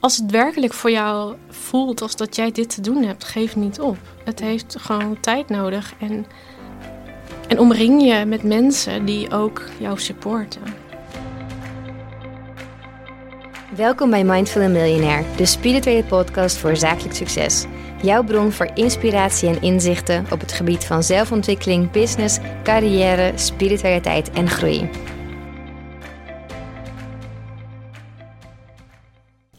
als het werkelijk voor jou voelt als dat jij dit te doen hebt, geef niet op. Het heeft gewoon tijd nodig. En, en omring je met mensen die ook jou supporten. Welkom bij Mindful Millionaire, de spirituele podcast voor zakelijk succes. Jouw bron voor inspiratie en inzichten op het gebied van zelfontwikkeling, business, carrière, spiritualiteit en groei.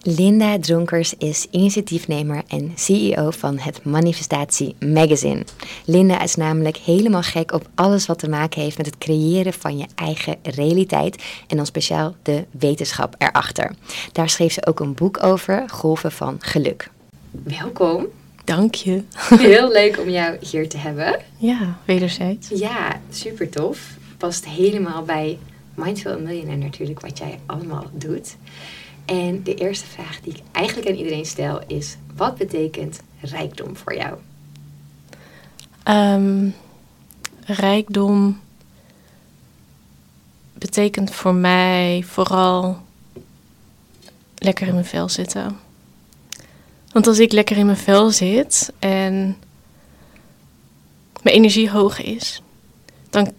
Linda Dronkers is initiatiefnemer en CEO van het Manifestatie Magazine. Linda is namelijk helemaal gek op alles wat te maken heeft met het creëren van je eigen realiteit en dan speciaal de wetenschap erachter. Daar schreef ze ook een boek over, Golven van Geluk. Welkom. Dank je. Heel leuk om jou hier te hebben. Ja, wederzijds. Ja, super tof. Past helemaal bij Mindful Millionaire natuurlijk, wat jij allemaal doet. En de eerste vraag die ik eigenlijk aan iedereen stel is: wat betekent rijkdom voor jou? Ehm, rijkdom betekent voor mij vooral lekker in mijn vel zitten. Want als ik lekker in mijn vel zit en mijn energie hoog is, dan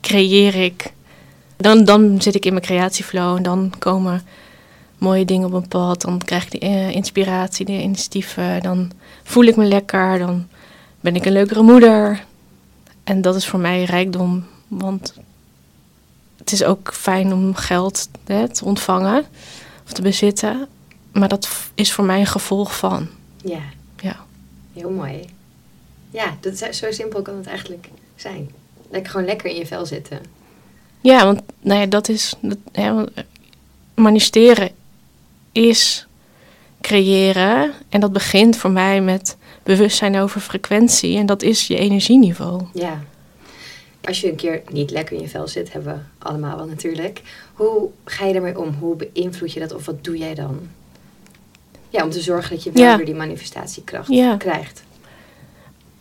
creëer ik. Dan, dan zit ik in mijn creatieflow en dan komen mooie dingen op een pad. Dan krijg ik de eh, inspiratie, de initiatieven. Dan voel ik me lekker. Dan ben ik een leukere moeder. En dat is voor mij rijkdom. Want het is ook fijn om geld hè, te ontvangen of te bezitten. Maar dat is voor mij een gevolg van. Ja. Ja. Heel mooi. Ja, dat is, zo simpel kan het eigenlijk zijn. Lekker gewoon lekker in je vel zitten. Ja, want nou ja, dat is. Dat, manifesteren is creëren. En dat begint voor mij met bewustzijn over frequentie. En dat is je energieniveau. Ja. Als je een keer niet lekker in je vel zit, hebben we allemaal wel natuurlijk. Hoe ga je daarmee om? Hoe beïnvloed je dat of wat doe jij dan? Ja, om te zorgen dat je wel weer die manifestatiekracht krijgt.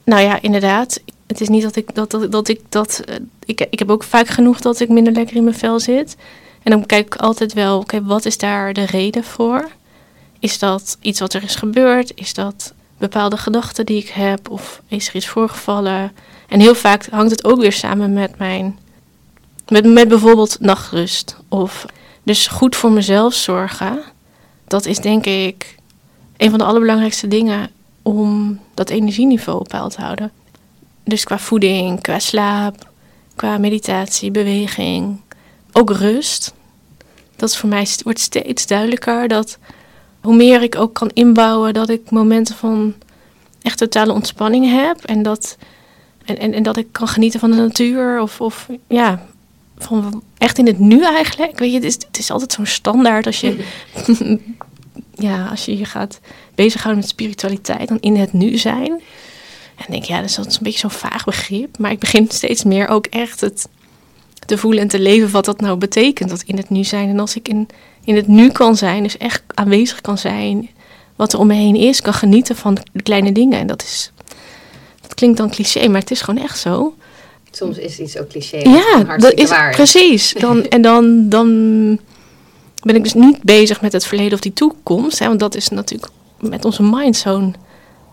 Nou ja, inderdaad. Het is niet dat ik dat, dat, dat ik dat. Uh, ik, ik heb ook vaak genoeg dat ik minder lekker in mijn vel zit. En dan kijk ik altijd wel, oké, wat is daar de reden voor? Is dat iets wat er is gebeurd? Is dat bepaalde gedachten die ik heb? Of is er iets voorgevallen? En heel vaak hangt het ook weer samen met mijn, met, met bijvoorbeeld nachtrust. Of dus goed voor mezelf zorgen. Dat is denk ik een van de allerbelangrijkste dingen om dat energieniveau op peil te houden. Dus qua voeding, qua slaap, qua meditatie, beweging, ook rust. Dat voor mij wordt steeds duidelijker dat hoe meer ik ook kan inbouwen, dat ik momenten van echt totale ontspanning heb. En dat, en, en, dat ik kan genieten van de natuur. Of, of ja, van echt in het nu eigenlijk. Weet je, het is, het is altijd zo'n standaard als je, ja, als je je gaat bezighouden met spiritualiteit, dan in het nu zijn. En denk, ja, dat is een beetje zo'n vaag begrip. Maar ik begin steeds meer ook echt het te voelen en te leven wat dat nou betekent, dat in het nu zijn. En als ik in, in het nu kan zijn, dus echt aanwezig kan zijn, wat er om me heen is, kan genieten van de kleine dingen. En dat is, dat klinkt dan cliché, maar het is gewoon echt zo. Soms is iets ook cliché. Ja, dat is waar. precies. Dan, en dan, dan ben ik dus niet bezig met het verleden of die toekomst. Hè, want dat is natuurlijk met onze mind zo'n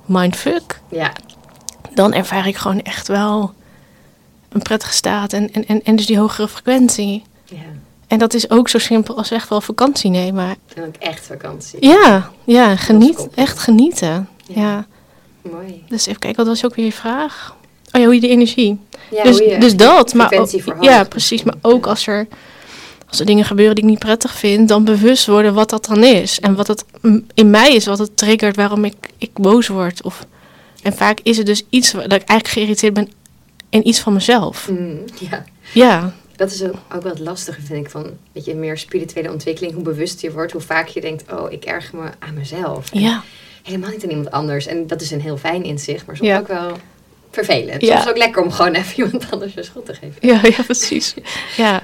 mindfuck. Ja. Dan ervaar ik gewoon echt wel een prettige staat en, en, en, en dus die hogere frequentie. Ja. En dat is ook zo simpel als echt wel vakantie nemen. En ook echt vakantie. Ja, ja geniet, echt genieten. Ja. Mooi. Dus even kijken, wat was ook weer je vraag? Oh ja, hoe je de energie. Ja, dus, je dus dat. Maar ook, ja, precies. Maar ook als er, als er dingen gebeuren die ik niet prettig vind, dan bewust worden wat dat dan is. En wat het in mij is, wat het triggert waarom ik, ik boos word. Of, en vaak is het dus iets dat ik eigenlijk geïrriteerd ben en iets van mezelf. Mm, ja. ja. Dat is ook, wel het lastige, vind ik, van weet je, meer spirituele ontwikkeling. Hoe bewust je wordt, hoe vaak je denkt, oh, ik erger me aan mezelf. ja. Helemaal niet aan iemand anders. En dat is een heel fijn inzicht, maar soms ook wel vervelend. Soms ook lekker om gewoon even iemand anders een schuld te geven. Ja, ja precies. Ja.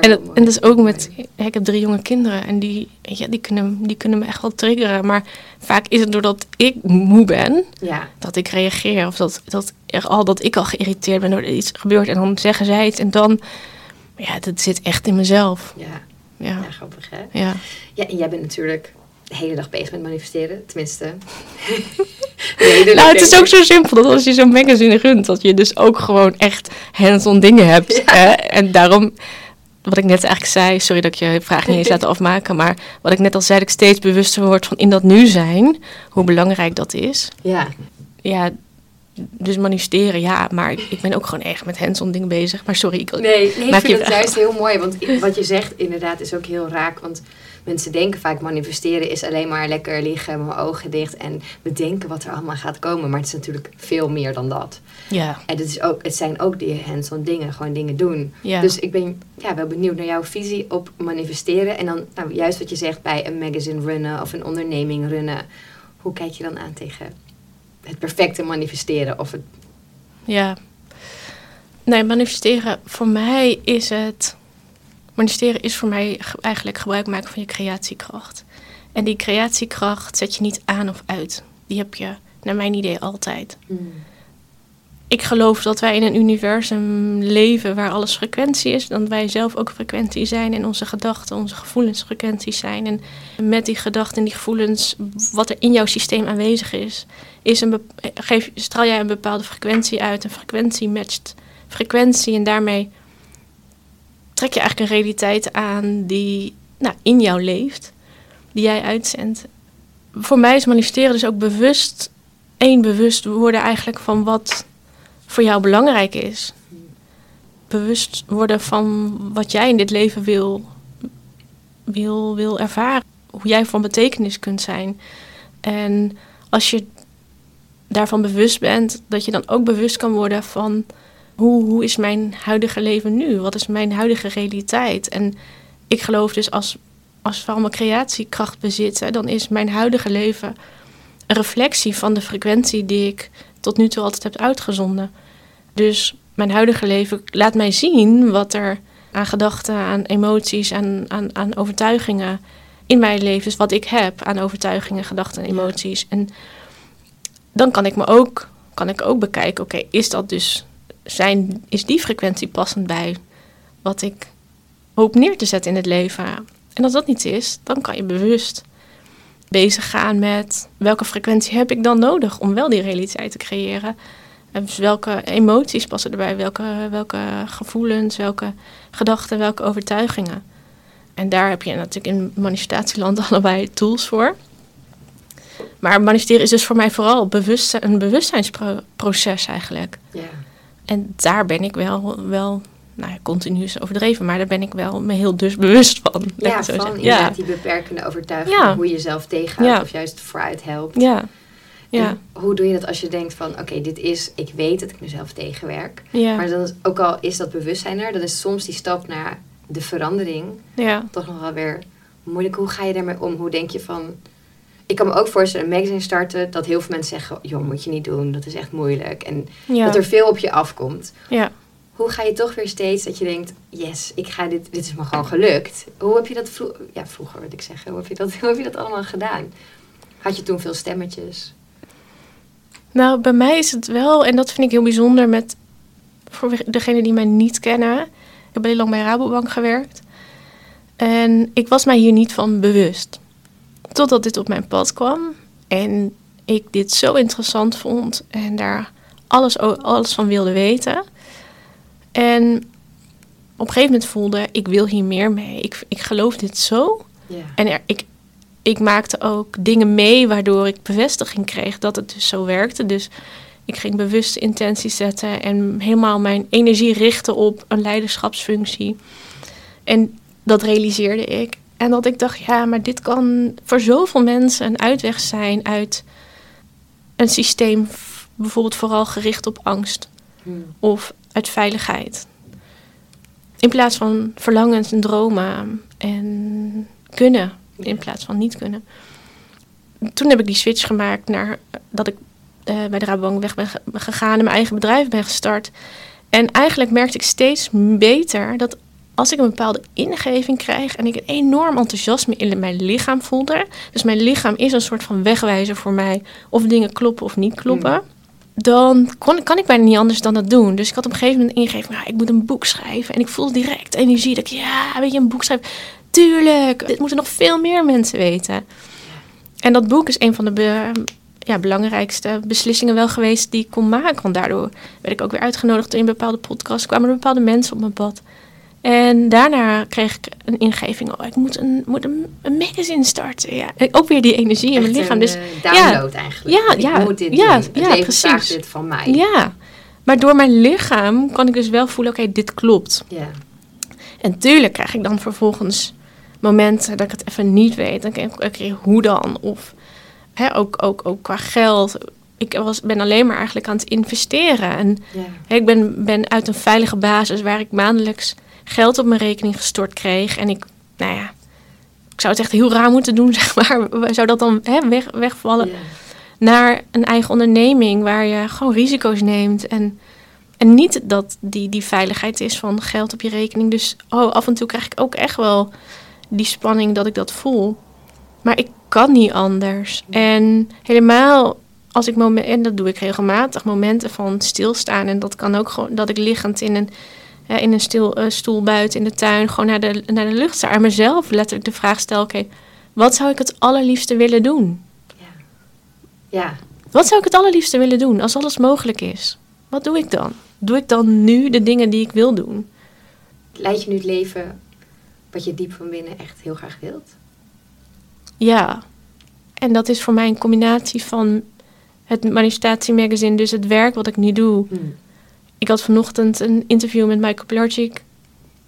En, dat, en dat is ook met, ik heb drie jonge kinderen en die, ja, die, kunnen, die kunnen me echt wel triggeren. Maar vaak is het doordat ik moe ben, ja. dat ik reageer. Of dat, dat, er al, dat ik al geïrriteerd ben door iets gebeurt. En dan zeggen zij het en dan, ja, dat zit echt in mezelf. Ja, ja. ja grappig hè? Ja. Ja, en jij bent natuurlijk de hele dag bezig met manifesteren. Tenminste. nee, nou, het is ook zo simpel dat als je zo'n magazine runt, dat je dus ook gewoon echt hands-on dingen hebt. Hè? En daarom, wat ik net eigenlijk zei, sorry dat ik je vraag niet eens laten afmaken, maar wat ik net al zei, dat ik steeds bewuster word van in dat nu zijn, hoe belangrijk dat is. Ja. Ja, dus manifesteren, ja, maar ik ben ook gewoon echt met hands-on dingen bezig. Maar sorry, ik Nee, nee ik vind het juist heel mooi, want wat je zegt inderdaad is ook heel raak, want mensen denken vaak manifesteren is alleen maar lekker liggen, met mijn ogen dicht en bedenken wat er allemaal gaat komen. Maar het is natuurlijk veel meer dan dat. Ja. En het, is ook, het zijn ook die hands-on dingen, gewoon dingen doen. Ja. Dus ik ben ja, wel benieuwd naar jouw visie op manifesteren. En dan nou, juist wat je zegt bij een magazine runnen of een onderneming runnen. Hoe kijk je dan aan tegen het perfecte manifesteren? Of het... Ja. Nee, manifesteren voor mij is het Manifesteren is voor mij eigenlijk gebruik maken van je creatiekracht. En die creatiekracht zet je niet aan of uit. Die heb je, naar mijn idee, altijd. Hmm. Ik geloof dat wij in een universum leven waar alles frequentie is. Dat wij zelf ook frequentie zijn en onze gedachten, onze gevoelens frequenties zijn. En met die gedachten en die gevoelens, wat er in jouw systeem aanwezig is, is een geef, straal jij een bepaalde frequentie uit. Een frequentie matcht frequentie en daarmee trek je eigenlijk een realiteit aan die nou, in jou leeft, die jij uitzendt. Voor mij is manifesteren dus ook bewust, één bewust worden eigenlijk van wat voor jou belangrijk is. Bewust worden van wat jij in dit leven wil, wil, wil ervaren. Hoe jij van betekenis kunt zijn. En als je daarvan bewust bent, dat je dan ook bewust kan worden van hoe, hoe is mijn huidige leven nu? Wat is mijn huidige realiteit? En ik geloof dus als, als we allemaal creatiekracht bezitten, dan is mijn huidige leven een reflectie van de frequentie die ik tot nu toe altijd heb uitgezonden. Dus mijn huidige leven laat mij zien wat er aan gedachten, aan emoties, aan, aan, aan overtuigingen in mijn leven is. Wat ik heb aan overtuigingen, gedachten en emoties. En dan kan ik me ook, kan ik ook bekijken, oké, is dat dus zijn, is die frequentie passend bij wat ik hoop neer te zetten in het leven? En als dat niet is, dan kan je bewust bezig gaan met welke frequentie heb ik dan nodig om wel die realiteit te creëren. En dus welke emoties passen erbij, welke, welke gevoelens, welke gedachten, welke overtuigingen. En daar heb je natuurlijk in manifestatieland allebei tools voor. Maar manifesteren is dus voor mij vooral bewust, een bewustzijnsproces eigenlijk. Ja. En daar ben ik wel, wel nou ja, continu is overdreven, maar daar ben ik wel me heel dus bewust van. Ja, zo van ja. die beperkende overtuiging, ja. hoe je jezelf tegenhoudt of juist vooruit helpt. Ja. ja. hoe doe je dat als je denkt van, oké, dit is, ik weet dat ik mezelf tegenwerk. Ja. Maar dan, ook al is dat bewustzijn er, dan is soms die stap naar de verandering ja. toch nog wel weer moeilijk. Hoe ga je daarmee om? Hoe denk je van, ik kan me ook voorstellen, een magazine starten, dat heel veel mensen zeggen, joh, moet je niet doen, dat is echt moeilijk. En dat er veel op je afkomt. Ja. Hoe ga je toch weer steeds dat je denkt, yes, ik ga dit, dit is me gewoon gelukt. Hoe heb je dat vro ja, vroeger, wil ik zeggen, hoe heb, je dat, hoe heb je dat allemaal gedaan? Had je toen veel stemmetjes? Nou, bij mij is het wel, en dat vind ik heel bijzonder met, voor degenen die mij niet kennen. Ik heb heel lang bij Rabobank gewerkt. En ik was mij hier niet van bewust. Totdat dit op mijn pad kwam en ik dit zo interessant vond en daar alles, alles van wilde weten. En op een gegeven moment voelde ik wil hier meer mee. Ik, ik geloof dit zo. En er, ik, ik maakte ook dingen mee waardoor ik bevestiging kreeg dat het dus zo werkte. Dus ik ging bewuste intenties zetten en helemaal mijn energie richten op een leiderschapsfunctie. En dat realiseerde ik. En dat ik dacht, ja, maar dit kan voor zoveel mensen een uitweg zijn uit een systeem, bijvoorbeeld vooral gericht op angst hmm. of uit veiligheid. In plaats van verlangens en dromen en kunnen, in plaats van niet kunnen. Toen heb ik die switch gemaakt naar dat ik uh, bij de Rabobank weg ben gegaan en mijn eigen bedrijf ben gestart. En eigenlijk merkte ik steeds beter dat als ik een bepaalde ingeving krijg en ik een enorm enthousiasme in mijn lichaam voelde, dus mijn lichaam is een soort van wegwijzer voor mij of dingen kloppen of niet kloppen, hmm. dan kon, kan ik bijna niet anders dan dat doen. Dus ik had op een gegeven moment ingegeven, nou, ik moet een boek schrijven en ik voelde direct energie dat ik, ja, weet je, een boek schrijven, tuurlijk, dit moeten nog veel meer mensen weten. En dat boek is een van de be- ja, belangrijkste beslissingen wel geweest die ik kon maken. Want daardoor werd ik ook weer uitgenodigd in bepaalde podcasts. Kwamen er bepaalde mensen op mijn pad. En daarna kreeg ik een ingeving. Oh, ik moet een, moet een, een magazine starten. Ja. En ook weer die energie in mijn lichaam. een, Dus eh, download eigenlijk. Ja, ik ja, moet dit ja, doen. Ja, precies. dit van mij. ja. Maar door mijn lichaam kan ik dus wel voelen, oké, dit klopt. Ja. En tuurlijk krijg ik dan vervolgens momenten dat ik het even niet weet. Dan denk ik, oké, hoe dan? Of hè, ook, ook, ook qua geld. Ik was, ben alleen maar eigenlijk aan het investeren. En Ja. hè, ik ben, ben uit een veilige basis waar ik maandelijks geld op mijn rekening gestort kreeg. En ik, nou ja, ik zou het echt heel raar moeten doen, zeg maar. Zou dat dan hè, weg, wegvallen? Naar een eigen onderneming waar je gewoon risico's neemt. En, en niet dat die, die veiligheid is van geld op je rekening. Dus oh, af en toe krijg ik ook echt wel die spanning dat ik dat voel. Maar ik kan niet anders. En helemaal als ik momenten, en dat doe ik regelmatig, momenten van stilstaan. En dat kan ook gewoon dat ik liggend in een, in een stil, eh, stoel buiten in de tuin gewoon naar de, naar de lucht sta. En mezelf letterlijk de vraag stel: oké, wat zou ik het allerliefste willen doen? Ja. Wat zou ik het allerliefste willen doen als alles mogelijk is? Wat doe ik dan? Doe ik dan nu de dingen die ik wil doen? Leid je nu het leven wat je diep van binnen echt heel graag wilt? Ja. En dat is voor mij een combinatie van het manifestatiemagazine, dus het werk wat ik nu doe. Hm. Ik had vanochtend een interview met Michael Pilarczyk.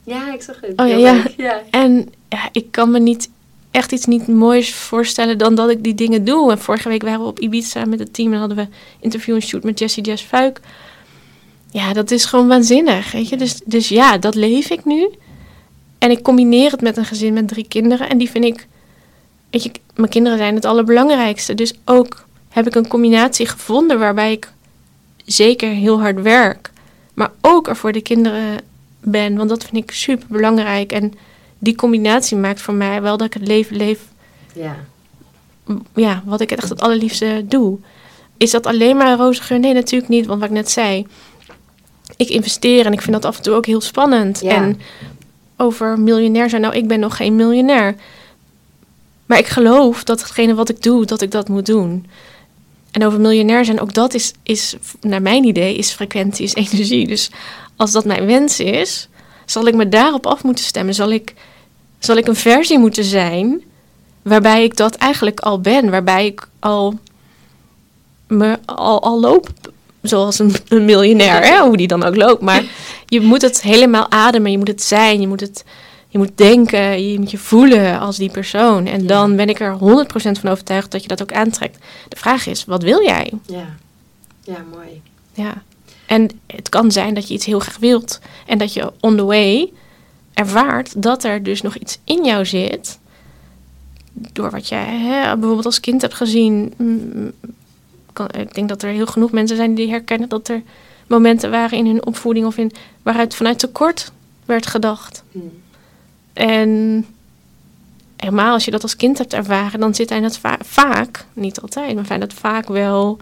Ja, ik zag het. Oh ja, ja. En ja, ik kan me niet echt iets niet moois voorstellen dan dat ik die dingen doe. En vorige week waren we op Ibiza met het team en hadden we interview en shoot met Jessie Jess Fuik. Ja, dat is gewoon waanzinnig, weet je. Dus, dus ja, dat leef ik nu. En ik combineer het met een gezin met drie kinderen. En die vind ik, weet je, mijn kinderen zijn het allerbelangrijkste. Dus ook heb ik een combinatie gevonden waarbij ik zeker heel hard werk. Maar ook er voor de kinderen ben. Want dat vind ik super belangrijk. En die combinatie maakt voor mij wel dat ik het leven leef Ja. ja, wat ik echt het allerliefste doe. Is dat alleen maar een roze geur? Nee, natuurlijk niet. Want wat ik net zei, ik investeer en ik vind dat af en toe ook heel spannend. Ja. En over miljonair zijn, nou, ik ben nog geen miljonair. Maar ik geloof dat hetgene wat ik doe, dat ik dat moet doen. En over miljonair zijn, ook dat is, is naar mijn idee, is frequentie, is energie. Dus als dat mijn wens is, zal ik me daarop af moeten stemmen. Zal ik, zal ik een versie moeten zijn waarbij ik dat eigenlijk al ben. Waarbij ik al, me, al, al loop zoals een, een miljonair, hè? hoe die dan ook loopt. Maar je moet het helemaal ademen, je moet het zijn, je moet het... Je moet denken, je moet je voelen als die persoon. En Ja. dan ben ik er 100% van overtuigd dat je dat ook aantrekt. De vraag is, wat wil jij? Ja. Ja, mooi. Ja. En het kan zijn dat je iets heel graag wilt. En dat je on the way ervaart dat er dus nog iets in jou zit. Door wat jij hè, bijvoorbeeld als kind hebt gezien. Mm, Kan, ik denk dat er heel genoeg mensen zijn die herkennen dat er momenten waren in hun opvoeding of in waaruit vanuit tekort werd gedacht. Hm. En helemaal als je dat als kind hebt ervaren, dan zit hij dat va- vaak, niet altijd, maar zijn dat vaak wel,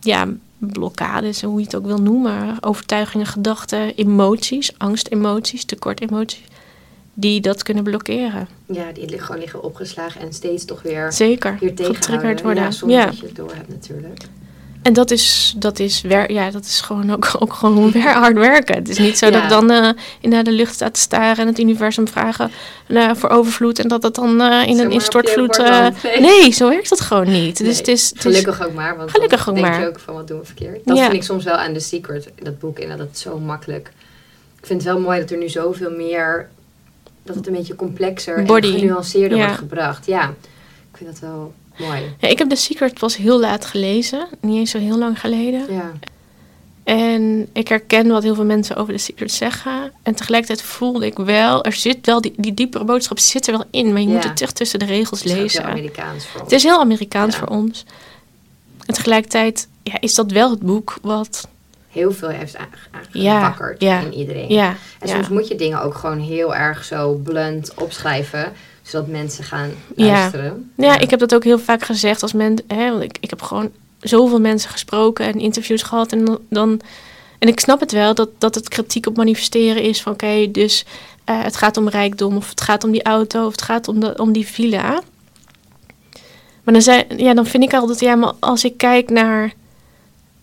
ja, blokkades, hoe je het ook wil noemen, overtuigingen, gedachten, emoties, angstemoties, tekortemoties, die dat kunnen blokkeren. Ja, die liggen gewoon liggen opgeslagen en steeds toch weer Zeker, hier getriggerd worden. Ja, zonder Ja, dat je het door hebt natuurlijk. En dat is, dat is, wer ja, dat is gewoon ook, ook gewoon hard werken. Het is niet zo dat ik dan eh, in naar de lucht sta te staren en het universum vragen eh, voor overvloed en dat het dan eh, in een instortvloed. Nee. nee, zo werkt het gewoon niet. Dus het is, het is- Gelukkig ook maar, want Gelukkig ook denk maar. je ook van wat doen we verkeerd. Dat Ja. vind ik soms wel aan The Secret, dat boek, en dat het zo makkelijk. Ik vind het wel mooi dat er nu zoveel meer, dat het een beetje complexer Body. en genuanceerder Ja. wordt gebracht. Ja, ik vind dat wel mooi. Ja, ik heb The Secret pas heel laat gelezen, niet eens zo heel lang geleden. Ja, En ik herken wat heel veel mensen over The Secret zeggen. En tegelijkertijd voelde ik wel, er zit wel, die, die diepere boodschap zit er wel in, maar je moet het echt tussen de regels het is lezen. heel Amerikaans voor Het is heel Amerikaans Ja. voor ons. En tegelijkertijd ja, is dat wel het boek wat. Heel veel heeft aange- Ja, aangewakkerd ja, in iedereen. En soms moet je dingen ook gewoon heel erg zo blunt opschrijven, zodat mensen gaan luisteren. ja, ik heb dat ook heel vaak gezegd als men, hè, want ik, ik heb gewoon zoveel mensen gesproken en interviews gehad. En dan- dan. En ik snap het wel dat, dat het kritiek op manifesteren is van oké, dus eh, het gaat om rijkdom of het gaat om die auto of het gaat om, de, om die villa. Maar dan, zijn, ja, dan vind ik altijd, ja, maar als ik kijk naar.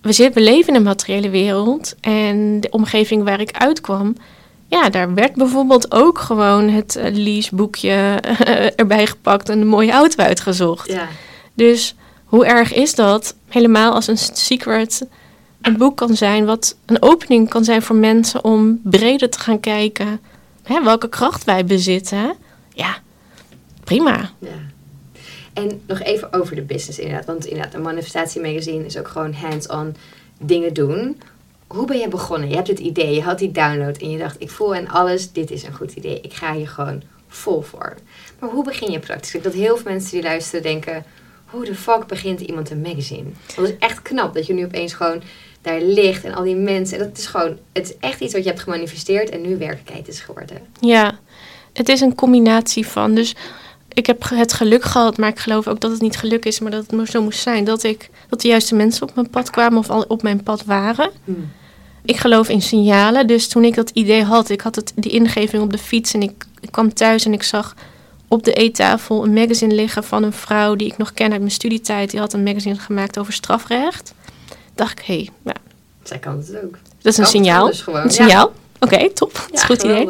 We, zitten, we leven in een materiële wereld. En de omgeving waar ik uitkwam. Ja, daar werd bijvoorbeeld ook gewoon het uh, leaseboekje erbij gepakt en een mooie auto uitgezocht. Ja. Dus hoe erg is dat? Helemaal als een secret een boek kan zijn, wat een opening kan zijn voor mensen om breder te gaan kijken. Hè, welke kracht wij bezitten. Ja, prima. Ja. En nog even over de business inderdaad. Want inderdaad, een manifestatiemagazine is ook gewoon hands-on dingen doen. Hoe ben je begonnen? Je hebt het idee, je had die download en je dacht, ik voel en alles, dit is een goed idee. Ik ga hier gewoon vol voor. Maar hoe begin je praktisch? Dat heel veel mensen die luisteren denken, hoe de fuck begint iemand een magazine? Dat is echt knap dat je nu opeens gewoon daar ligt en al die mensen. En dat is gewoon, het is echt iets wat je hebt gemanifesteerd en nu werkelijkheid is geworden. Ja, het is een combinatie van. Dus ik heb het geluk gehad, maar ik geloof ook dat het niet geluk is, maar dat het zo moest zijn. Dat, ik, dat de juiste mensen op mijn pad kwamen of al op mijn pad waren. Hmm. Ik geloof in signalen. Dus toen ik dat idee had, ik had het, die ingeving op de fiets en ik, ik kwam thuis en ik zag op de eettafel een magazine liggen van een vrouw die ik nog ken uit mijn studietijd. Die had een magazine gemaakt over strafrecht. Dacht ik, hé, hey, ja. Zij kan het ook. Dat is een signaal. dus Een ja. signaal? Oké, top. Dat is Ja, goed idee.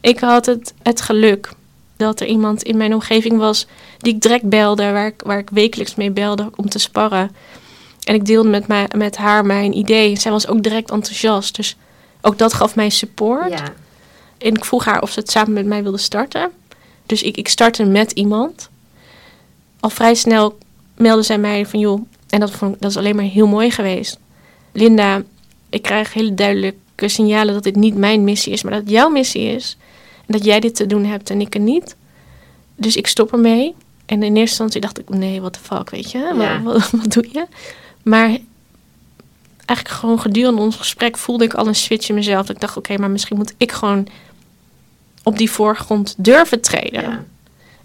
Ik had het, het geluk dat er iemand in mijn omgeving was die ik direct belde, waar ik, waar ik wekelijks mee belde om te sparren. En ik deelde met, mij, met haar mijn idee. Zij was ook direct enthousiast. Dus ook dat gaf mij support. Ja. En ik vroeg haar of ze het samen met mij wilde starten. Dus ik, ik startte met iemand. Al vrij snel meldde zij mij van joh, en dat, vond, dat is alleen maar heel mooi geweest. Linda, ik krijg hele duidelijke signalen dat dit niet mijn missie is, maar dat het jouw missie is. En dat jij dit te doen hebt en ik er niet. Dus ik stop ermee. En in eerste instantie dacht ik, nee, what the fuck, weet je? Ja. Wat, wat, wat doe je? Maar eigenlijk gewoon gedurende ons gesprek voelde ik al een switch in mezelf. Dat ik dacht, oké, maar misschien moet ik gewoon op die voorgrond durven treden. Ja.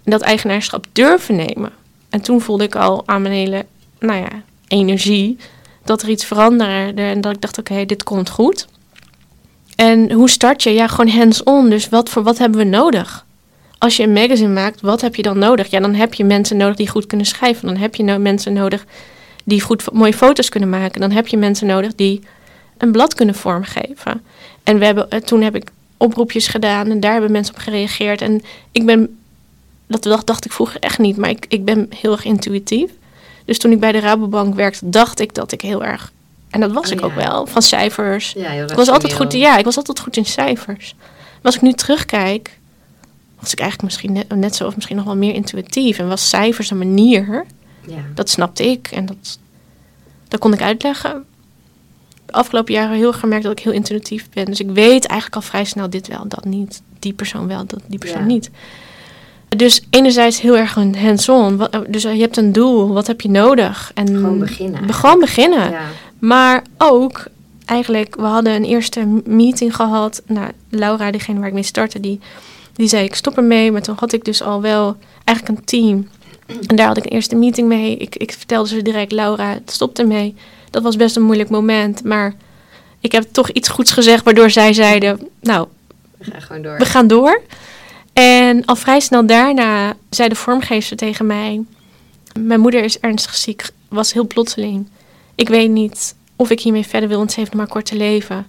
En dat eigenaarschap durven nemen. En toen voelde ik al aan mijn hele, nou ja, energie dat er iets veranderde. En dat ik dacht, oké, dit komt goed. En hoe start je? Ja, gewoon hands-on. Dus wat voor wat hebben we nodig? Als je een magazine maakt, wat heb je dan nodig? Ja, dan heb je mensen nodig die goed kunnen schrijven. Dan heb je no- mensen nodig die goed mooie foto's kunnen maken. Dan heb je mensen nodig die een blad kunnen vormgeven. En we hebben, eh, toen heb ik oproepjes gedaan en daar hebben mensen op gereageerd. En ik ben, dat dacht, dacht ik vroeger echt niet, maar ik, ik ben heel erg intuïtief. Dus toen ik bij de Rabobank werkte, dacht ik dat ik heel erg, en dat was Oh, ik ook wel, van cijfers. Ja, Ik was altijd goed, ja, ik was altijd goed in cijfers. Maar als ik nu terugkijk, was ik eigenlijk misschien net, net zo of misschien nog wel meer intuïtief. En was cijfers een manier, Ja. dat snapte ik en dat, dat kon ik uitleggen. De afgelopen jaren heel erg gemerkt dat ik heel intuïtief ben. Dus ik weet eigenlijk al vrij snel dit wel, dat niet. Die persoon wel, dat die persoon Ja. niet. Dus enerzijds heel erg een hands-on. Dus je hebt een doel, wat heb je nodig? En Gewoon beginnen. Be- Gewoon beginnen. Ja. Maar ook eigenlijk, we hadden een eerste meeting gehad. Nou, Laura, degene waar ik mee startte, die, die zei ik stop ermee. Maar toen had ik dus al wel eigenlijk een team. En daar had ik een eerste meeting mee. Ik, ik vertelde ze direct, Laura, stop ermee. Dat was best een moeilijk moment. Maar ik heb toch iets goeds gezegd, waardoor zij zeiden, nou, We gaan gewoon door. we gaan door. En al vrij snel daarna zei de vormgever tegen mij: Mijn moeder is ernstig ziek, was heel plotseling. Ik weet niet of ik hiermee verder wil, want ze heeft nog maar kort te leven.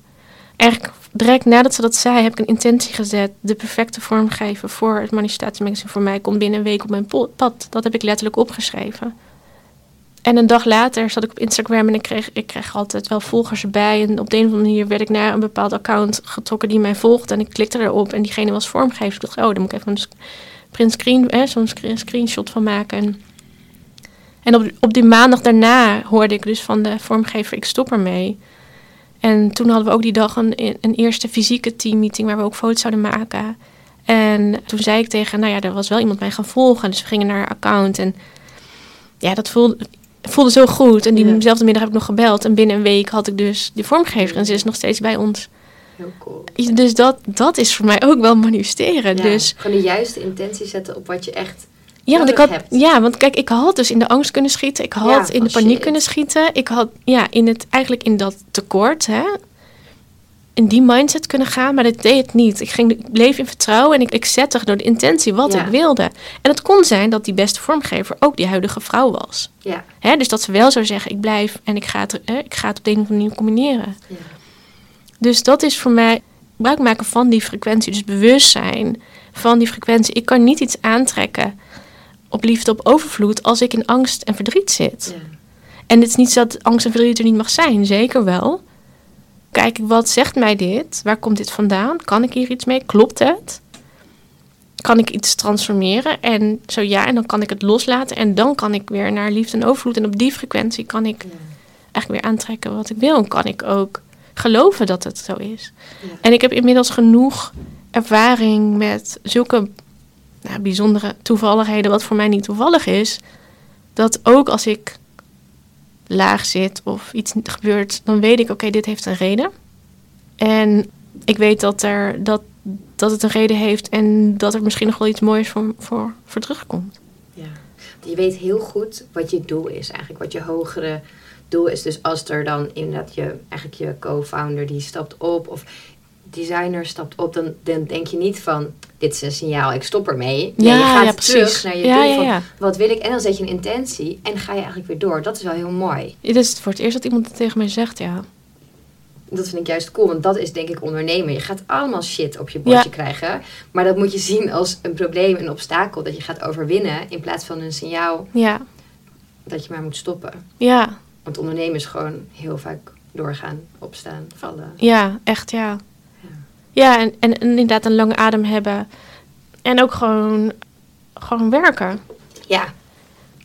Eigenlijk direct nadat ze dat zei, heb ik een intentie gezet. De perfecte vormgever voor het manifestatiemagazine voor mij komt binnen een week op mijn pad. Dat heb ik letterlijk opgeschreven. En een dag later zat ik op Instagram en ik kreeg, ik kreeg altijd wel volgers erbij. En op de een of andere manier werd ik naar een bepaald account getrokken die mij volgde. En ik klikte erop en diegene was vormgever. Ik dacht, oh, daar moet ik even een print screen, zo'n screen- screenshot van maken. En, en op, op die maandag daarna hoorde ik dus van de vormgever, ik stop ermee. En toen hadden we ook die dag een, een eerste fysieke teammeeting waar we ook foto's zouden maken. En toen zei ik tegen, nou ja, er was wel iemand mij gaan volgen. Dus we gingen naar haar account en ja, dat voelde, voelde zo goed. En Ja. diezelfde middag heb ik nog gebeld. En binnen een week had ik dus die vormgever. En ze is nog steeds bij ons. Heel cool. Dus dat, dat is voor mij ook wel manifesteren. Ja, Dus Gewoon de juiste intentie zetten op wat je echt... ja, want ik had, hebt. ja, want kijk, ik had dus in de angst kunnen schieten. Ik had Ja, in de paniek shit. kunnen schieten. Ik had ja, in het, eigenlijk in dat tekort. Hè, in die mindset kunnen gaan, maar dat deed het niet. Ik, ging, ik bleef in vertrouwen en ik, ik zette door de intentie wat Ja. ik wilde. En het kon zijn dat die beste vormgever ook die huidige vrouw was. Ja. Hè, dus dat ze wel zou zeggen, ik blijf en ik ga het, hè, ik ga het op de een of andere manier combineren. Ja. Dus dat is voor mij gebruik maken van die frequentie. Dus bewustzijn van die frequentie. Ik kan niet iets aantrekken op liefde, op overvloed, als ik in angst en verdriet zit. Ja. En het is niet zo dat angst en verdriet er niet mag zijn, zeker wel. Kijk, wat zegt mij dit? Waar komt dit vandaan? Kan ik hier iets mee? Klopt het? Kan ik iets transformeren? En zo ja, en dan kan ik het loslaten. En dan kan ik weer naar liefde en overvloed. En op die frequentie kan ik Ja. eigenlijk weer aantrekken wat ik wil. En kan ik ook geloven dat het zo is. Ja. En ik heb inmiddels genoeg ervaring met zulke nou, bijzondere toevalligheden, wat voor mij niet toevallig is. Dat ook als ik laag zit of iets gebeurt, dan weet ik, oké, dit heeft een reden. En ik weet dat, er, dat, dat het een reden heeft en dat er misschien nog wel iets moois voor, voor, voor terugkomt. Ja. Je weet heel goed wat je doel is, eigenlijk wat je hogere doel is. Dus als er dan inderdaad je, eigenlijk je co-founder die stapt op of designer stapt op, dan, dan denk je niet van dit is een signaal, ik stop ermee. Nee, Ja, je gaat ja, terug naar je Ja, doel ja, van ja. wat wil ik en dan zet je een intentie en ga je eigenlijk weer door. Dat is wel heel mooi. Dit is voor het eerst dat iemand het tegen mij zegt, ja. Dat vind ik juist cool, want dat is denk ik ondernemen. Je gaat allemaal shit op je bordje Ja. krijgen, maar dat moet je zien als een probleem, een obstakel dat je gaat overwinnen in plaats van een signaal Ja, dat je maar moet stoppen. ja, Want ondernemen is gewoon heel vaak doorgaan, opstaan, vallen. ja, echt ja. Ja. En, en, en inderdaad een lange adem hebben. En ook gewoon, gewoon werken. Ja,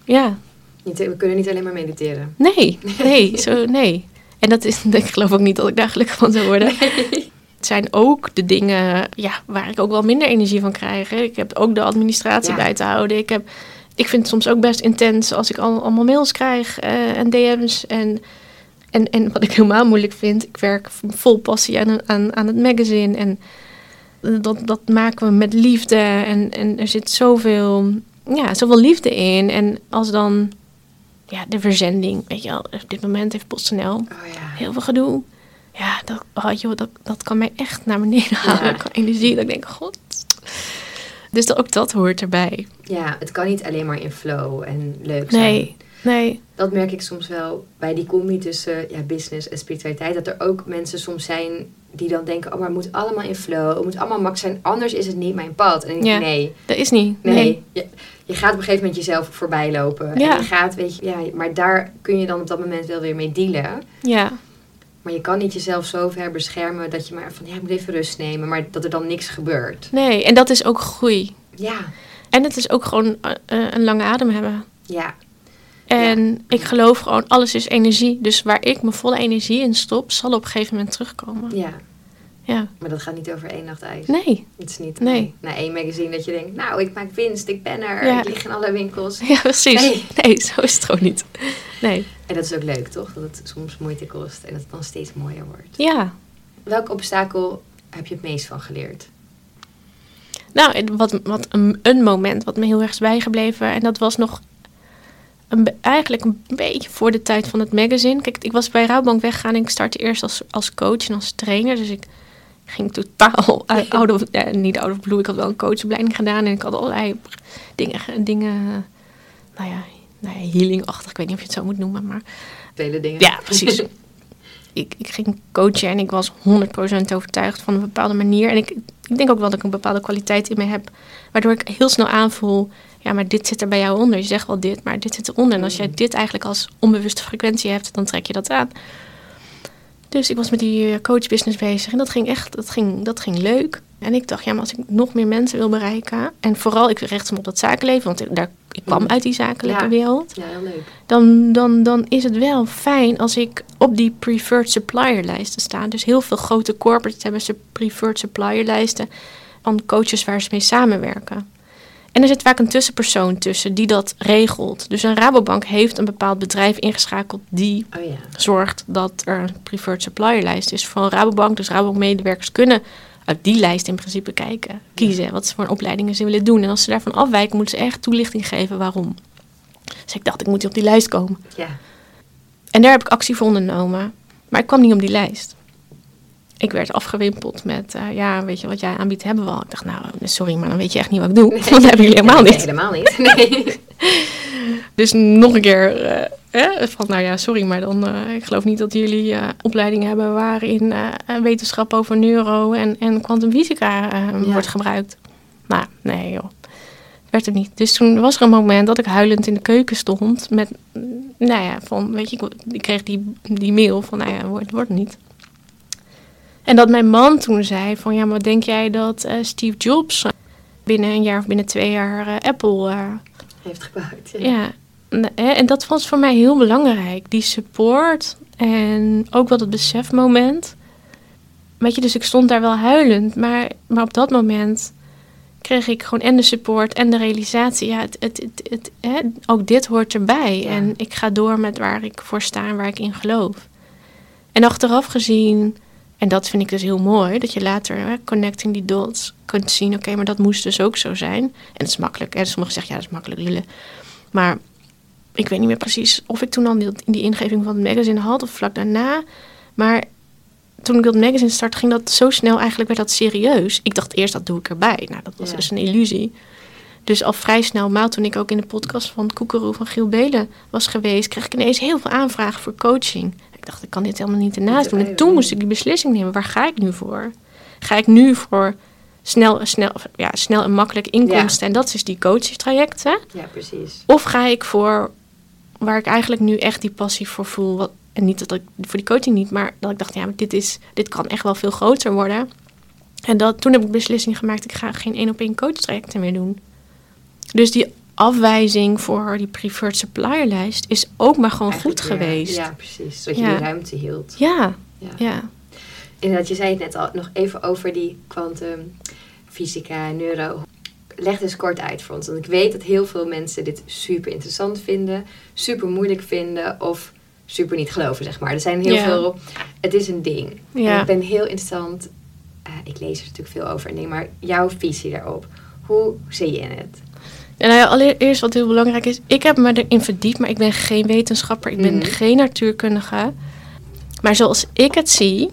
Ja, niet, we kunnen niet alleen maar mediteren. nee, nee, zo, nee. En dat is, ik geloof ook niet dat ik daar gelukkig van zou worden. Het zijn ook de dingen ja, waar ik ook wel minder energie van krijg. hè. Ik heb ook de administratie Ja. bij te houden. Ik, heb, ik vind het soms ook best intens als ik al, allemaal mails krijg eh, en DM's. En, en, en wat ik helemaal moeilijk vind, ik werk vol passie aan, aan, aan het magazine. En dat, dat maken we met liefde. En, en er zit zoveel, ja, zoveel liefde in. En als dan ja, de verzending, weet je wel, op dit moment heeft PostNL Oh ja. heel veel gedoe. Ja, dat, oh, joh, dat, dat kan mij echt naar beneden halen. Ja. Energie. Dat ik denk, god. Dus dat, ook dat hoort erbij. Ja, het kan niet alleen maar in flow en leuk zijn. Nee, nee. Dat merk ik soms wel bij die combi tussen ja, business en spiritualiteit. Dat er ook mensen soms zijn die dan denken... oh, maar het moet allemaal in flow. Het moet allemaal max zijn. Anders is het niet mijn pad. En ik denk, Ja. nee, Dat is niet. nee. Nee. Je, je gaat op een gegeven moment jezelf voorbij lopen. Ja. En je gaat, weet je... Ja, maar daar kun je dan op dat moment wel weer mee dealen. Ja, Maar je kan niet jezelf zo ver beschermen dat je maar van... ja, ik moet even rust nemen. Maar dat er dan niks gebeurt. nee. En dat is ook groei. Ja, En het is ook gewoon eh, eh, een lange adem hebben. ja, En ik geloof gewoon, alles is energie. Dus waar ik mijn volle energie in stop, zal op een gegeven moment terugkomen. ja. Ja. Maar dat gaat niet over één nacht ijs. Nee. Het is niet Nee. na één magazine dat je denkt... nou, ik maak winst, ik ben er. Ja. Ik lig in alle winkels. Ja, precies. Nee. Nee. zo is het gewoon niet. Nee. En dat is ook leuk, toch? Dat het soms moeite kost en dat het dan steeds mooier wordt. Ja. Welk obstakel heb je het meest van geleerd? Nou, wat, wat een, een moment wat me heel erg is bijgebleven. En dat was nog een, eigenlijk een beetje voor de tijd van het magazine. Kijk, ik was bij Rouwbank weggegaan en ik startte eerst als, als coach en als trainer. Dus ik ging totaal out of, niet out of blue. Ik had wel een coachopleiding gedaan en ik had allerlei dingen, dingen nou ja, nou ja healingachtig. Ik weet niet of je het zo moet noemen, maar Vele dingen. ja, precies. ik, ik ging coachen en ik was 100% overtuigd van een bepaalde manier. En ik, ik denk ook wel dat ik een bepaalde kwaliteit in me heb. Waardoor ik heel snel aanvoel, ja, maar dit zit er bij jou onder. Je zegt wel dit, maar dit zit eronder. En als jij dit eigenlijk als onbewuste frequentie hebt, dan trek je dat aan. Dus ik was met die eh, coachbusiness bezig en dat ging echt, dat ging, dat ging leuk. En ik dacht, ja, maar als ik nog meer mensen wil bereiken... en vooral, ik richt me op dat zakenleven, want ik- daar, ik kwam Mhm. uit die zakelijke Ja. wereld Ja, heel leuk. dan, dan, dan is het wel fijn als ik op die preferred supplier lijsten sta. Dus heel veel grote corporates hebben ze preferred supplier lijsten van coaches waar ze mee samenwerken. En er zit vaak een tussenpersoon tussen die dat regelt. Dus een Rabobank heeft een bepaald bedrijf ingeschakeld die Oh ja. zorgt dat er een preferred supplier lijst is van Rabobank. Dus Rabobank medewerkers kunnen uit die lijst in principe kijken, kiezen wat ze voor opleidingen ze willen doen. En als ze daarvan afwijken, moeten ze echt toelichting geven waarom. Dus ik dacht, ik moet op die lijst komen. Ja. En daar heb ik actie voor ondernomen. Maar ik kwam niet op die lijst. Ik werd afgewimpeld met, eh, ja, weet je wat jij aanbiedt, hebben we al. Ik dacht, nou, sorry, maar dan weet je echt niet wat ik doe. Want dat hebben jullie helemaal Nee, niet. helemaal niet. Nee. Dus nog een keer eh, eh, van, nou ja, sorry, maar dan, eh, ik geloof niet dat jullie opleidingen hebben waarin wetenschap over neuro en, en kwantumfysica Ja. wordt gebruikt. Nou, nee joh, werd het niet. Dus toen was er een moment dat ik huilend in de keuken stond met, nou ja, van, weet je, ik, kreeg die, die mail van, nou ja, wordt, wordt het niet. En dat mijn man toen zei van, ja, maar denk jij dat eh, Steve Jobs binnen een jaar of binnen twee jaar eh, Apple... eh, Heeft gebouwd. Ja. en dat was voor mij heel belangrijk. Die support en ook wel het besefmoment. Weet je, dus ik stond daar wel huilend. Maar, maar op dat moment kreeg ik gewoon en de support en de realisatie. Ja, het, het, het, het- hè, ook dit hoort erbij. Ja. En ik ga door met waar ik voor sta en waar ik in geloof. En achteraf gezien, en dat vind ik dus heel mooi, dat je later hè, connecting die dots kunt zien. Oké, maar dat moest dus ook zo zijn. En het is makkelijk. Hè? Sommigen zeggen ja, dat is makkelijk lullen. Maar ik weet niet meer precies of ik toen al die, die ingeving van het magazine had of vlak daarna. Maar toen ik dat magazine startte, ging dat zo snel eigenlijk werd dat serieus. Ik dacht eerst, dat doe ik erbij. Nou, dat was Ja. dus een illusie. Dus al vrij snel, maar toen ik ook in de podcast van Koekeroe van Giel Belen was geweest, kreeg ik ineens heel veel aanvragen voor coaching. Ik dacht, ik kan dit helemaal niet ernaast doen. En toen moest ik die beslissing nemen. Waar ga ik nu voor? Ga ik nu voor snel, snel, ja, snel en makkelijk inkomsten? En dat is die coachingstrajecten. ja, precies. Of ga ik voor waar ik eigenlijk nu echt die passie voor voel. Wat, en niet dat ik voor die coaching niet, maar dat ik dacht, ja, maar dit, is, dit kan echt wel veel groter worden. En dat, toen heb ik beslissing gemaakt, ik ga geen één op één coachtrajecten meer doen. Dus die afwijzing voor die preferred supplier lijst is ook maar gewoon Eigenlijk goed geweest. Ja, precies. Zodat je Ja. die ruimte hield. Ja, Ja. ja. Inderdaad, je zei het net al nog even over die kwantumfysica, neuro. Leg dus kort uit voor ons. Want ik weet dat heel veel mensen dit super interessant vinden, super moeilijk vinden of super niet geloven, zeg maar. Er zijn heel veel... Het is een ding. En ik ben heel interessant... eh, ik lees er natuurlijk veel over. Nee, maar jouw visie daarop. Hoe zie je het? En nou ja, allereerst wat heel belangrijk is, ik heb me erin verdiept, maar ik ben geen wetenschapper, ik ben Mhm. geen natuurkundige. Maar zoals ik het zie,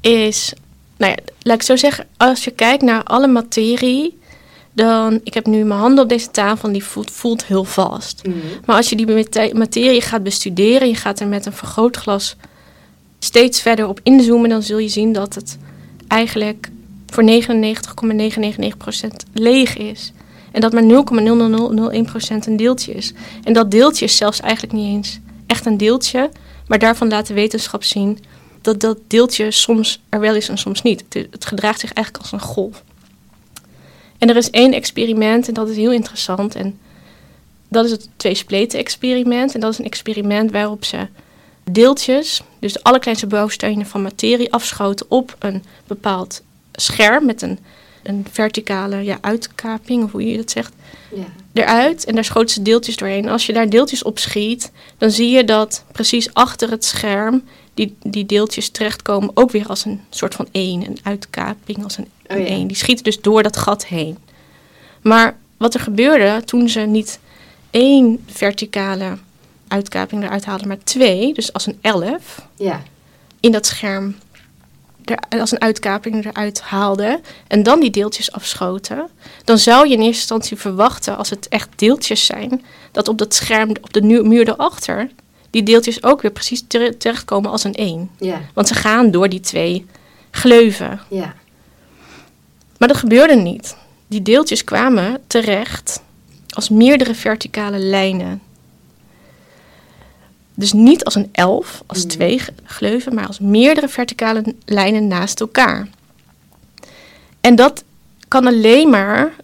is, nou ja, laat ik zo zeggen, als je kijkt naar alle materie, dan, ik heb nu mijn handen op deze tafel en die voelt, voelt heel vast. Maar als je die mate- materie gaat bestuderen, je gaat er met een vergrootglas steeds verder op inzoomen, dan zul je zien dat het eigenlijk voor 99,999% leeg is. En dat maar 0,0001% een deeltje is. En dat deeltje is zelfs eigenlijk niet eens echt een deeltje, maar daarvan laat de wetenschap zien dat dat deeltje soms er wel is en soms niet. Het, gedraagt zich eigenlijk als een golf. En er is één experiment en dat is heel interessant. En dat is het twee-spleten-experiment. En dat is een experiment waarop ze deeltjes, dus de allerkleinste bouwstenen van materie, afschoten op een bepaald scherm met een, een verticale ja, uitkaping, of hoe je dat zegt, Ja. eruit. En daar schoten ze deeltjes doorheen. Als je daar deeltjes op schiet, dan zie je dat precies achter het scherm die, die deeltjes terechtkomen, ook weer als een soort van één, een uitkaping als een, Oh ja. één. Die schieten dus door dat gat heen. Maar wat er gebeurde toen ze niet één verticale uitkaping eruit haalden, maar twee, dus als een elf, Ja. in dat scherm er, als een uitkaping eruit haalden en dan die deeltjes afschoten, dan zou je in eerste instantie verwachten, als het echt deeltjes zijn, dat op dat scherm, op de muur erachter, die deeltjes ook weer precies tere- terechtkomen als een één. Ja. Want ze gaan door die twee gleuven. Ja. Maar dat gebeurde niet. Die deeltjes kwamen terecht als meerdere verticale lijnen. Dus niet als een elf, als Mhm. twee gleuven, maar als meerdere verticale lijnen naast elkaar. En dat kan alleen maar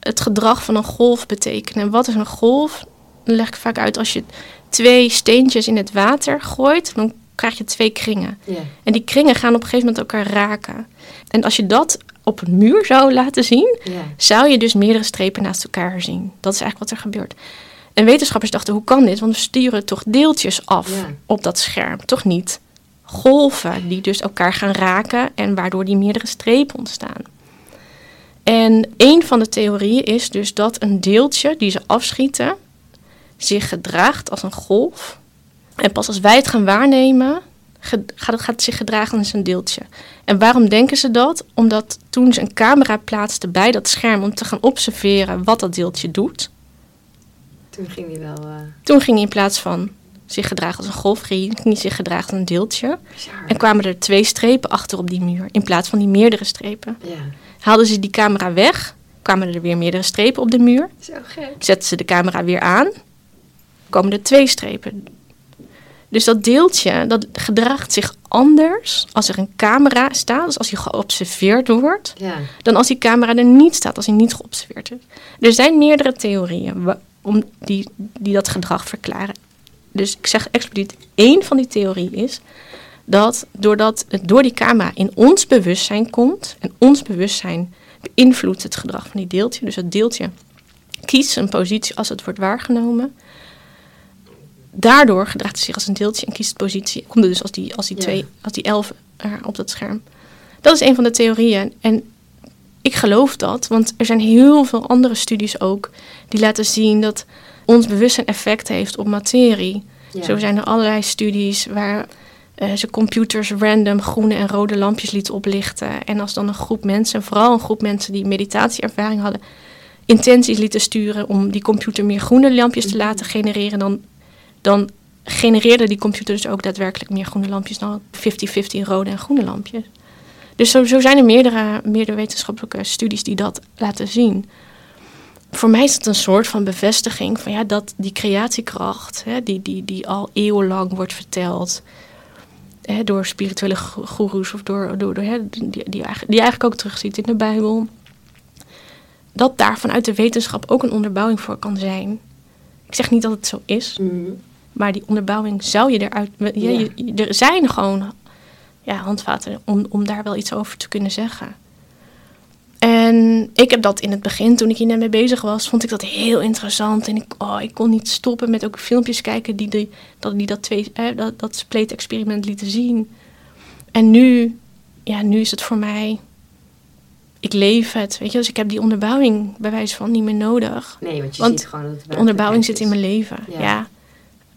het gedrag van een golf betekenen. En wat is een golf? Dan leg ik vaak uit als je twee steentjes in het water gooit, dan krijg je twee kringen. En die kringen gaan op een gegeven moment elkaar raken. En als je dat op een muur zou laten zien, zou je dus meerdere strepen naast elkaar zien. Dat is eigenlijk wat er gebeurt. En wetenschappers dachten, hoe kan dit? Want we sturen toch deeltjes af Ja. op dat scherm, toch niet? Golven die dus elkaar gaan raken en waardoor die meerdere strepen ontstaan. En een van de theorieën is dus dat een deeltje die ze afschieten zich gedraagt als een golf. En pas als wij het gaan waarnemen, gaat, gaat zich gedragen als een deeltje. En waarom denken ze dat? Omdat toen ze een camera plaatsten bij dat scherm om te gaan observeren wat dat deeltje doet. Toen ging hij wel. Uh... Toen ging hij in plaats van zich gedragen als een golf, ging hij zich gedragen als een deeltje. En kwamen er twee strepen achter op die muur in plaats van die meerdere strepen. Ja. Haalden ze die camera weg, kwamen er weer meerdere strepen op de muur. Zo gek. Zetten ze de camera weer aan, komen er twee strepen. Dus dat deeltje, dat gedraagt zich anders als er een camera staat, dus als hij geobserveerd wordt, ja. dan als die camera er niet staat, als hij niet geobserveerd is. Er zijn meerdere theorieën om die, die dat gedrag verklaren. Dus ik zeg expliciet, één van die theorieën is dat doordat het door die camera in ons bewustzijn komt en ons bewustzijn beïnvloedt het gedrag van die deeltje. Dus het deeltje kiest een positie als het wordt waargenomen daardoor gedraagt hij zich als een deeltje en kiest positie. Komt er dus als die, als die, twee, als die elf er op dat scherm. Dat is een van de theorieën. En ik geloof dat, want er zijn heel veel andere studies ook die laten zien dat ons bewustzijn effect heeft op materie. Zo zijn er allerlei studies waar uh, ze computers random groene en rode lampjes lieten oplichten. En als dan een groep mensen, vooral een groep mensen die meditatieervaring hadden, intenties lieten sturen om die computer meer groene lampjes te mhm. laten genereren, dan dan genereerde die computer dus ook daadwerkelijk meer groene lampjes dan 50-50 rode en groene lampjes. Dus zo, zo, zijn er meerdere, meerdere wetenschappelijke studies die dat laten zien. Voor mij is het een soort van bevestiging van ja, dat die creatiekracht, hè, die, die, die al eeuwenlang wordt verteld hè, door spirituele goeroes of door, door, die, die, die, eigenlijk ook terugziet in de Bijbel, dat daar vanuit de wetenschap ook een onderbouwing voor kan zijn. Ik zeg niet dat het zo is, mhm. Maar die onderbouwing zou je eruit. Je, er zijn gewoon ja, handvaten om, om daar wel iets over te kunnen zeggen. En ik heb dat in het begin, toen ik hier net mee bezig was, vond ik dat heel interessant. En ik, oh, ik kon niet stoppen met ook filmpjes kijken die, die, dat, die dat, twee, eh, dat, dat spleet-experiment lieten zien. En nu, ja, nu is het voor mij. Ik leef het, weet je. Dus ik heb die onderbouwing bij wijze van niet meer nodig. Nee, want je ziet gewoon dat het de onderbouwing zit in mijn leven, ja.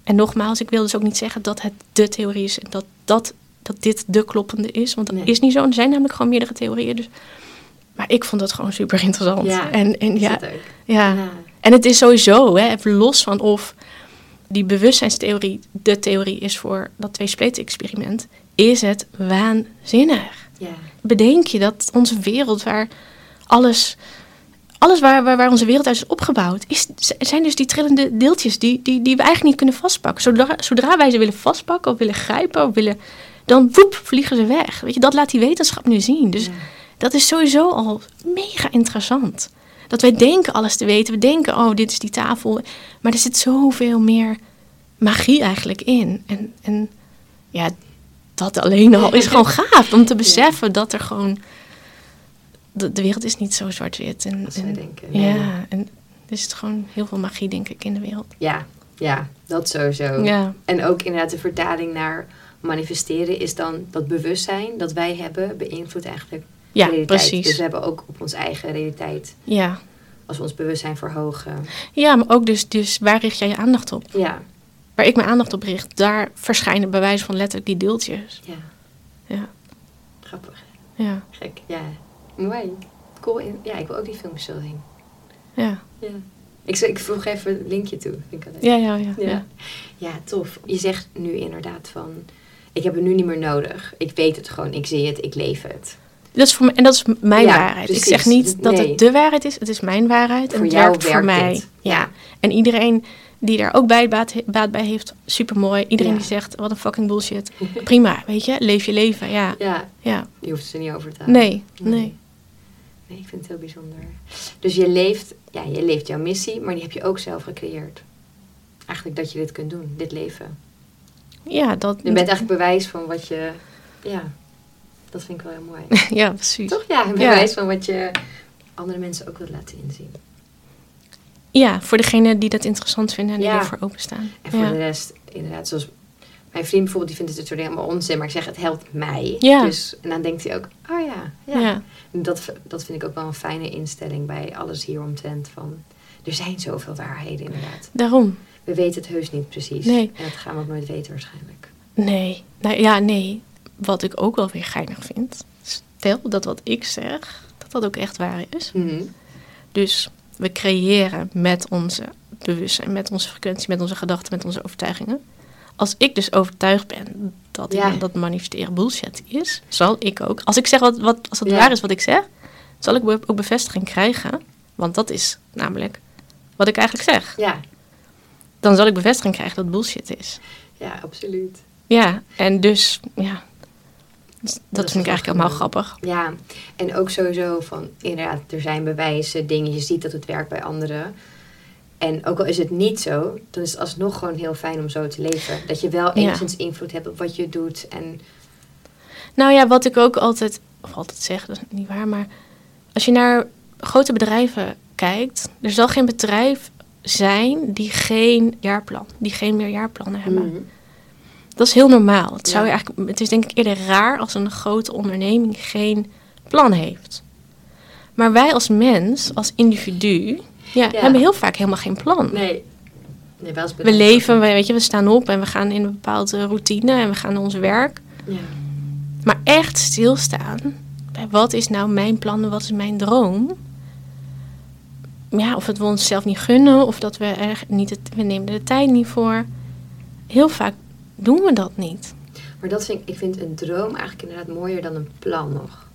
En nogmaals, ik wil dus ook niet zeggen dat het de theorie is en dat, dat, dat dit de kloppende is. Want dat is niet zo. Er zijn namelijk gewoon meerdere theorieën. Dus. Maar ik vond dat gewoon super interessant. Ja, en, en ja, ja. ja. En het is sowieso, hè, even los van of die bewustzijnstheorie de theorie is voor dat twee-spleten-experiment, is het waanzinnig. Ja. Bedenk je dat onze wereld, waar alles alles waar, waar, waar, onze wereld uit is opgebouwd, is, zijn dus die trillende deeltjes die, die, die we eigenlijk niet kunnen vastpakken. Zodra, zodra wij ze willen vastpakken of willen grijpen of willen, dan woep, vliegen ze weg. Weet je, dat laat die wetenschap nu zien. Dus dat is sowieso al mega interessant. Dat wij denken alles te weten. We denken, oh, dit is die tafel. Maar er zit zoveel meer magie eigenlijk in. En, en ja, dat alleen al is gewoon gaaf om te beseffen dat er gewoon de, de wereld is niet zo zwart-wit. En, en denken. Ja, en er is gewoon heel veel magie, denk ik, in de wereld. Ja, ja, dat sowieso. Ja. En ook inderdaad de vertaling naar manifesteren is dan dat bewustzijn dat wij hebben beïnvloedt eigenlijk ja, realiteit. precies. Dus we hebben ook op onze eigen realiteit. Ja. Als we ons bewustzijn verhogen. Ja, maar ook dus, dus waar richt jij je aandacht op? Ja. Waar ik mijn aandacht op richt, daar verschijnen bij wijze van letterlijk die deeltjes. Ja. Ja. Grappig. Ja. Gek, ja. Mooi. Cool. Ja, ik wil ook die films zo zien. Ja. ja. Ik, ik vroeg even een linkje toe. Vind ik ja, ja, ja, ja, ja. tof. Je zegt nu inderdaad van... Ik heb het nu niet meer nodig. Ik weet het gewoon. Ik zie het. Ik leef het. Dat is voor mij, en dat is mijn waarheid. Ik zeg niet dat het de waarheid is. Het is mijn waarheid. Voor en jou werkt voor mij. Ja. En iedereen die daar ook bij baat, baat bij heeft, super mooi. Iedereen die zegt, wat een fucking bullshit. Prima, weet je, leef je leven. Ja. ja. ja. Je hoeft ze niet over te halen. Nee, nee. Nee, ik vind het heel bijzonder. Dus je leeft, ja, je leeft jouw missie, maar die heb je ook zelf gecreëerd. Eigenlijk dat je dit kunt doen, dit leven. Ja, dat... Je bent eigenlijk bewijs van wat je... Ja, dat vind ik wel heel mooi. ja, precies. Toch? Ja, een bewijs van wat je andere mensen ook wilt laten inzien. Ja, voor degene die dat interessant vinden en die ervoor openstaan. En voor de rest, inderdaad, zoals mijn vriend bijvoorbeeld, die vindt het soort helemaal onzin, maar ik zeg het helpt mij. Ja. Dus, en dan denkt hij ook, oh ja, ja. ja. Dat, dat vind ik ook wel een fijne instelling bij alles hieromtrent. Van, er zijn zoveel waarheden inderdaad. Daarom. We weten het heus niet precies. Nee. En dat gaan we ook nooit weten waarschijnlijk. Nee. Nou ja, nee. Wat ik ook wel weer geinig vind. Stel dat wat ik zeg, dat dat ook echt waar is. Mhm. Dus we creëren met onze bewustzijn, met onze frequentie, met onze gedachten, met onze overtuigingen. Als ik dus overtuigd ben dat, Ja. dat manifesteren bullshit is, zal ik ook. Als ik zeg wat, wat als het Ja. waar is wat ik zeg, zal ik ook bevestiging krijgen. Want dat is namelijk wat ik eigenlijk zeg. Ja, Dan zal ik bevestiging krijgen dat het bullshit is. ja, absoluut. Ja, en dus, ja. Dus dat, vind ik eigenlijk wel helemaal grappig. Ja, en ook sowieso van inderdaad, er zijn bewijzen, dingen, je ziet dat het werkt bij anderen. En ook al is het niet zo, dan is het alsnog gewoon heel fijn om zo te leven. Dat je wel enigszins invloed hebt op wat je doet. En Nou ja, wat ik ook altijd, of altijd zeg, dat is niet waar, maar als je naar grote bedrijven kijkt, er zal geen bedrijf zijn die geen jaarplan, die geen meerjaarplannen hebben. Mhm. Dat is heel normaal. Het, zou Ja. eigenlijk, het is denk ik eerder raar als een grote onderneming geen plan heeft. Maar wij als mens, als individu, ja, Ja. hebben heel vaak helemaal geen plan. nee. nee wel We leven, we, weet je, we staan op en we gaan in een bepaalde routine en we gaan naar ons werk. Ja. Maar echt stilstaan bij wat is nou mijn plan en wat is mijn droom. Ja, of het we onszelf niet gunnen of dat we er niet het, we nemen de tijd niet voor. Heel vaak doen we dat niet. Maar dat vind ik, ik vind een droom eigenlijk inderdaad mooier dan een plan nog.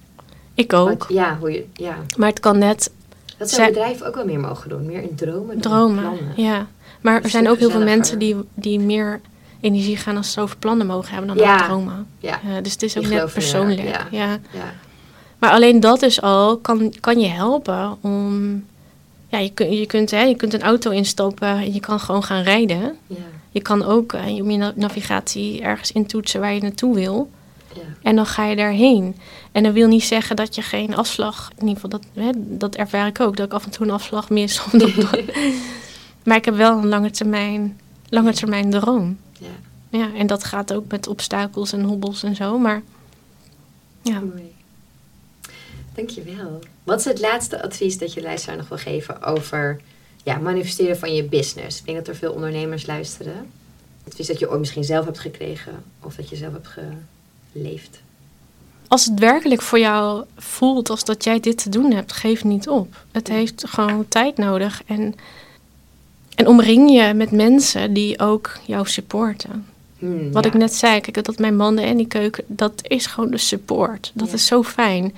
Ik ook. Ja, hoe je, ja. Maar het kan net Dat zou bedrijven ook wel meer mogen doen. Meer in dromen dan in dromen. plannen. Ja. Maar er zijn ook heel veel mensen die, die meer energie gaan als ze over plannen mogen hebben dan Ja. over dromen. Ja, Ja, dus het is ook net persoonlijk. ja. ja. Maar alleen dat is al, kan, kan je helpen om... Ja, je, kun, je, kunt, hè, je kunt een auto instappen en je kan gewoon gaan rijden. ja, Je kan ook eh, om je na- navigatie ergens intoetsen waar je naartoe wil. ja. En dan ga je daarheen. En dat wil niet zeggen dat je geen afslag... In ieder geval, dat, hè, dat ervaar ik ook. Dat ik af en toe een afslag mis. Maar ik heb wel een lange termijn, lange termijn droom. ja. Ja, en dat gaat ook met obstakels en hobbels en zo. Maar ja, Mooi. Dankjewel. Wat is het laatste advies dat je luisteraar nog wil geven over ja, manifesteren van je business? Ik denk dat er veel ondernemers luisteren. Advies dat je ooit misschien zelf hebt gekregen of dat je zelf hebt geleefd. als het werkelijk voor jou voelt als dat jij dit te doen hebt, geef niet op. Het heeft gewoon tijd nodig. En, en omring je met mensen die ook jou supporten. Hmm, Wat ja. ik net zei, kijk, dat mijn mannen en die keuken, dat is gewoon de support. Dat Ja. is zo fijn.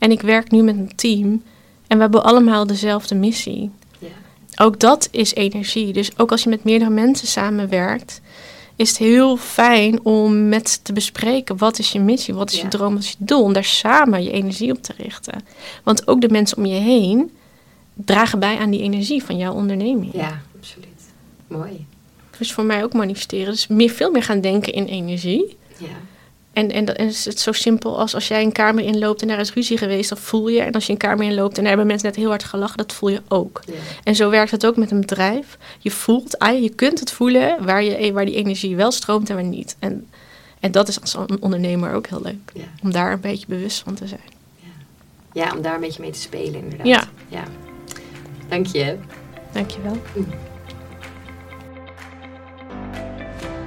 En ik werk nu met een team en we hebben allemaal dezelfde missie. Ja. Ook dat is energie. Dus ook als je met meerdere mensen samenwerkt, is het heel fijn om met te bespreken wat is je missie, wat is Ja. je droom, wat is je doel, om daar samen je energie op te richten. Want ook de mensen om je heen dragen bij aan die energie van jouw onderneming. ja, absoluut. Mooi. Dus voor mij ook manifesteren. Dus meer, veel meer gaan denken in energie. Ja. En, en, dat- en is het zo simpel als als jij een kamer inloopt en daar is ruzie geweest, dat voel je. En als je een kamer inloopt en daar hebben mensen net heel hard gelachen, dat voel je ook. Ja. En zo werkt het ook met een bedrijf. Je voelt, ah, je kunt het voelen waar, je, waar die energie wel stroomt en waar niet. En, en dat is als ondernemer ook heel leuk. Ja. Om daar een beetje bewust van te zijn. ja, om daar een beetje mee te spelen inderdaad. Ja. ja. Dank je. Dankjewel. Je